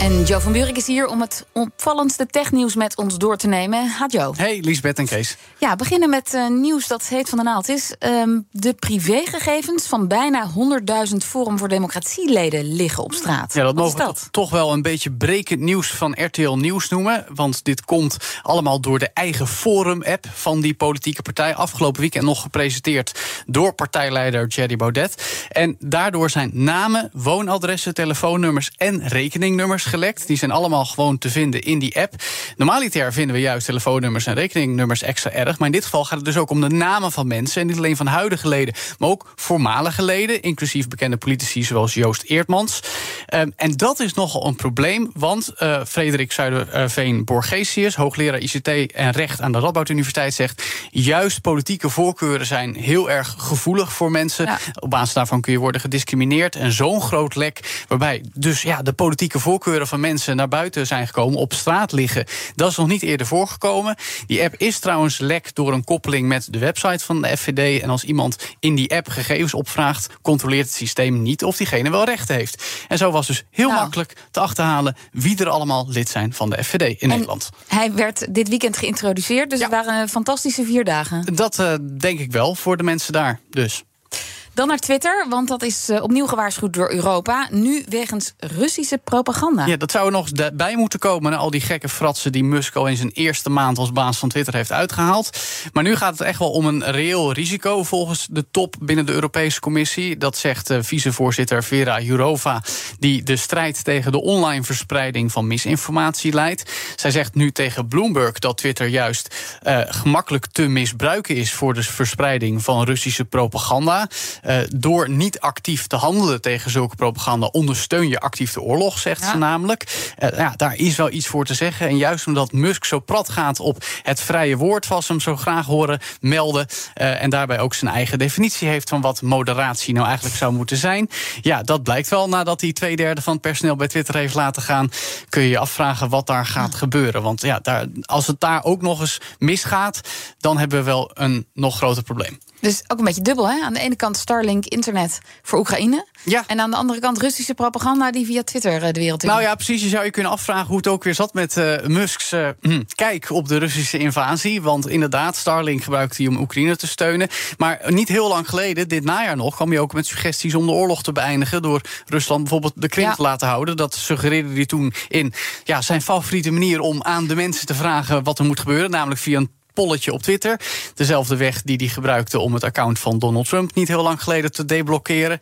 En Joe van Buurik is hier om het opvallendste technieuws met ons door te nemen. Ha Joe. Hey, Liesbeth en Kees. Ja, beginnen met uh, nieuws dat heet van de naald is. Um, de privégegevens van bijna 100.000 Forum voor Democratieleden liggen op straat. Ja, dat Wat mogen we dat? toch wel een beetje brekend nieuws van RTL Nieuws noemen. Want dit komt allemaal door de eigen Forum-app van die politieke partij. Afgelopen weekend nog gepresenteerd door partijleider Jerry Baudet. En daardoor zijn namen, woonadressen, telefoonnummers en rekeningnummers gelekt. Die zijn allemaal gewoon te vinden in die app. Normaliter vinden we juist telefoonnummers en rekeningnummers extra erg. Maar in dit geval gaat het dus ook om de namen van mensen. En niet alleen van huidige leden, maar ook voormalige leden. Inclusief bekende politici zoals Joost Eertmans. Um, en dat is nogal een probleem. Want uh, Frederik Zuiderveen-Borgesius, hoogleraar ICT en recht aan de Radboud Universiteit, zegt. Juist politieke voorkeuren zijn heel erg gevoelig voor mensen. Ja. Op basis daarvan kun je worden gediscrimineerd. En zo'n groot lek, waarbij dus ja, de politieke voorkeuren van mensen naar buiten zijn gekomen, op straat liggen. Dat is nog niet eerder voorgekomen. Die app is trouwens lek door een koppeling met de website van de FVD. En als iemand in die app gegevens opvraagt, controleert het systeem niet of diegene wel recht heeft. En zo was dus heel nou. makkelijk te achterhalen wie er allemaal lid zijn van de FVD in en Nederland. Hij werd dit weekend geïntroduceerd, dus ja. het waren fantastische vier dagen. Dat uh, denk ik wel voor de mensen daar. Dus. Dan naar Twitter, want dat is uh, opnieuw gewaarschuwd door Europa. Nu wegens Russische propaganda. Ja, dat zou er nog bij moeten komen. Al die gekke fratsen die Musk al in zijn eerste maand als baas van Twitter heeft uitgehaald. Maar nu gaat het echt wel om een reëel risico volgens de top binnen de Europese Commissie. Dat zegt uh, vicevoorzitter Vera Jourova, die de strijd tegen de online verspreiding van misinformatie leidt. Zij zegt nu tegen Bloomberg dat Twitter juist uh, gemakkelijk te misbruiken is voor de verspreiding van Russische propaganda. Uh, door niet actief te handelen tegen zulke propaganda ondersteun je actief de oorlog, zegt ja. ze namelijk. Uh, ja, daar is wel iets voor te zeggen. En juist omdat Musk zo prat gaat op het vrije woord, we hem zo graag horen melden. Uh, en daarbij ook zijn eigen definitie heeft van wat moderatie nou eigenlijk zou moeten zijn. Ja, dat blijkt wel nadat hij twee derde van het personeel bij Twitter heeft laten gaan. Kun je je afvragen wat daar gaat ja. gebeuren. Want ja, daar, als het daar ook nog eens misgaat, dan hebben we wel een nog groter probleem. Dus ook een beetje dubbel, hè? Aan de ene kant Starlink internet voor Oekraïne. Ja. En aan de andere kant Russische propaganda die via Twitter de wereld in. Nou ja, precies. Je zou je kunnen afvragen hoe het ook weer zat met uh, Musk's uh, kijk op de Russische invasie. Want inderdaad, Starlink gebruikte hij om Oekraïne te steunen. Maar niet heel lang geleden, dit najaar nog, kwam hij ook met suggesties om de oorlog te beëindigen. Door Rusland bijvoorbeeld de Krim ja. te laten houden. Dat suggereerde hij toen in ja, zijn favoriete manier om aan de mensen te vragen wat er moet gebeuren. Namelijk via een polletje op Twitter. Dezelfde weg die hij gebruikte om het account van Donald Trump niet heel lang geleden te deblokkeren.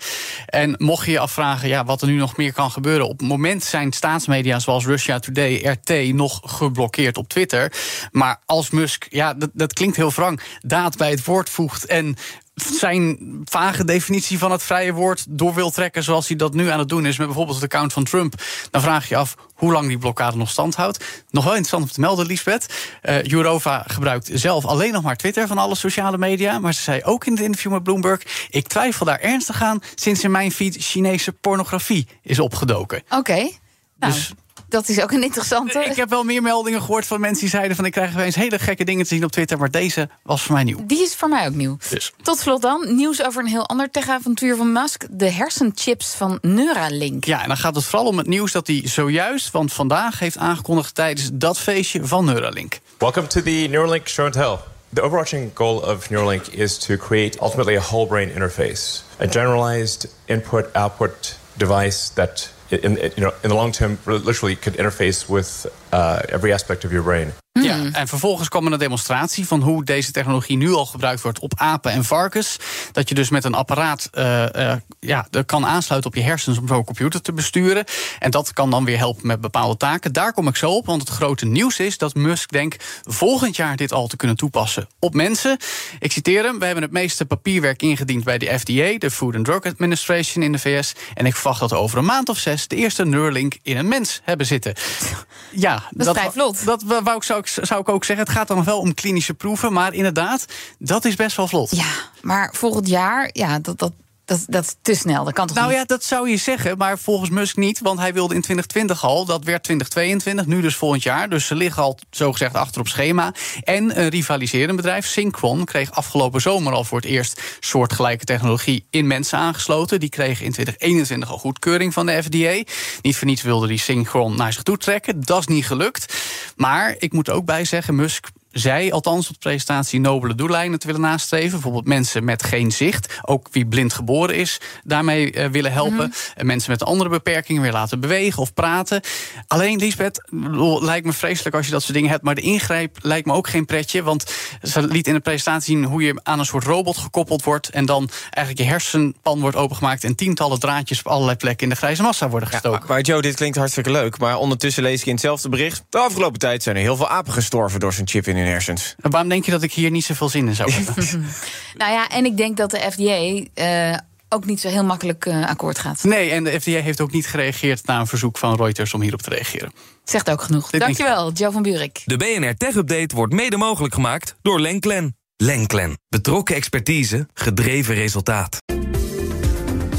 En mocht je je afvragen ja, wat er nu nog meer kan gebeuren. Op het moment zijn staatsmedia zoals Russia Today, RT, nog geblokkeerd op Twitter. Maar als Musk, ja, dat, dat klinkt heel wrang, daad bij het woord voegt en zijn vage definitie van het vrije woord door wil trekken zoals hij dat nu aan het doen is met bijvoorbeeld het account van Trump, dan vraag je af hoe lang die blokkade nog stand houdt. Nog wel interessant om te melden, Lisbeth. Uh, Jourova gebruikt zelf alleen nog maar Twitter van alle sociale media. Maar ze zei ook in het interview met Bloomberg: ik twijfel daar ernstig aan sinds in mijn feed Chinese pornografie is opgedoken. Oké. Okay. Nou. Dus dat is ook een interessante. Ik heb wel meer meldingen gehoord van mensen die zeiden van ik krijg eens hele gekke dingen te zien op Twitter, maar deze was voor mij nieuw. Die is voor mij ook nieuw. Dus. Tot slot dan nieuws over een heel ander tech-avontuur van Musk: de hersenchips van Neuralink. Ja, en dan gaat het vooral om het nieuws dat hij zojuist, want vandaag heeft aangekondigd tijdens dat feestje van Neuralink. Welcome to the Neuralink Show and Tell. The overarching goal of Neuralink is to create ultimately a whole brain interface, a generalized input-output device that in, in, you know, in the long term, literally could interface with uh, every aspect of your brain. Ja, en vervolgens kwam er een demonstratie van hoe deze technologie nu al gebruikt wordt op apen en varkens. Dat je dus met een apparaat uh, uh, ja, kan aansluiten op je hersens om zo'n computer te besturen. En dat kan dan weer helpen met bepaalde taken. Daar kom ik zo op, want het grote nieuws is dat Musk denkt volgend jaar dit al te kunnen toepassen op mensen. Ik citeer hem: We hebben het meeste papierwerk ingediend bij de FDA, de Food and Drug Administration in de VS. En ik verwacht dat we over een maand of zes de eerste Neuralink in een mens hebben zitten. Ja, dat is vrij vlot. Dat wou ik, zou, ik, zou ik ook zeggen. Het gaat dan wel om klinische proeven, maar inderdaad, dat is best wel vlot. Ja, maar volgend jaar, ja, dat, dat, dat, dat is te snel. Dat kan toch nou niet? ja, dat zou je zeggen, maar volgens Musk niet. Want hij wilde in 2020 al, dat werd 2022, nu dus volgend jaar. Dus ze liggen al zogezegd achter op schema. En een rivaliserend bedrijf, Synchron, kreeg afgelopen zomer al voor het eerst soortgelijke technologie in mensen aangesloten. Die kregen in 2021 al goedkeuring van de FDA. Niet voor niets wilde die Synchron naar zich toe trekken. Dat is niet gelukt. Maar ik moet er ook bij zeggen, Musk zij, althans op de presentatie, nobele doeleinden te willen nastreven. Bijvoorbeeld mensen met geen zicht, ook wie blind geboren is, daarmee uh, willen helpen. En mensen met andere beperkingen weer laten bewegen of praten. Alleen, Lisbeth, lijkt me vreselijk als je dat soort dingen hebt. Maar de ingreep lijkt me ook geen pretje. Want ze liet in de presentatie zien hoe je aan een soort robot gekoppeld wordt. En dan eigenlijk je hersenpan wordt opengemaakt. En tientallen draadjes op allerlei plekken in de grijze massa worden gestoken. Ja, maar Joe, dit klinkt hartstikke leuk. Maar ondertussen lees ik in hetzelfde bericht. De afgelopen tijd zijn er heel veel apen gestorven door zijn chip in hun hersens. Waarom denk je dat ik hier niet zoveel zin in zou hebben? nou ja, en ik denk dat de FDA. Uh, ook niet zo heel makkelijk uh, akkoord gaat. Nee, en de FDA heeft ook niet gereageerd na een verzoek van Reuters om hierop te reageren. Zegt ook genoeg. Dit Dankjewel, Joe van Buurik. De BNR Tech Update wordt mede mogelijk gemaakt door Lenklen. Lenklen. Betrokken expertise, gedreven resultaat.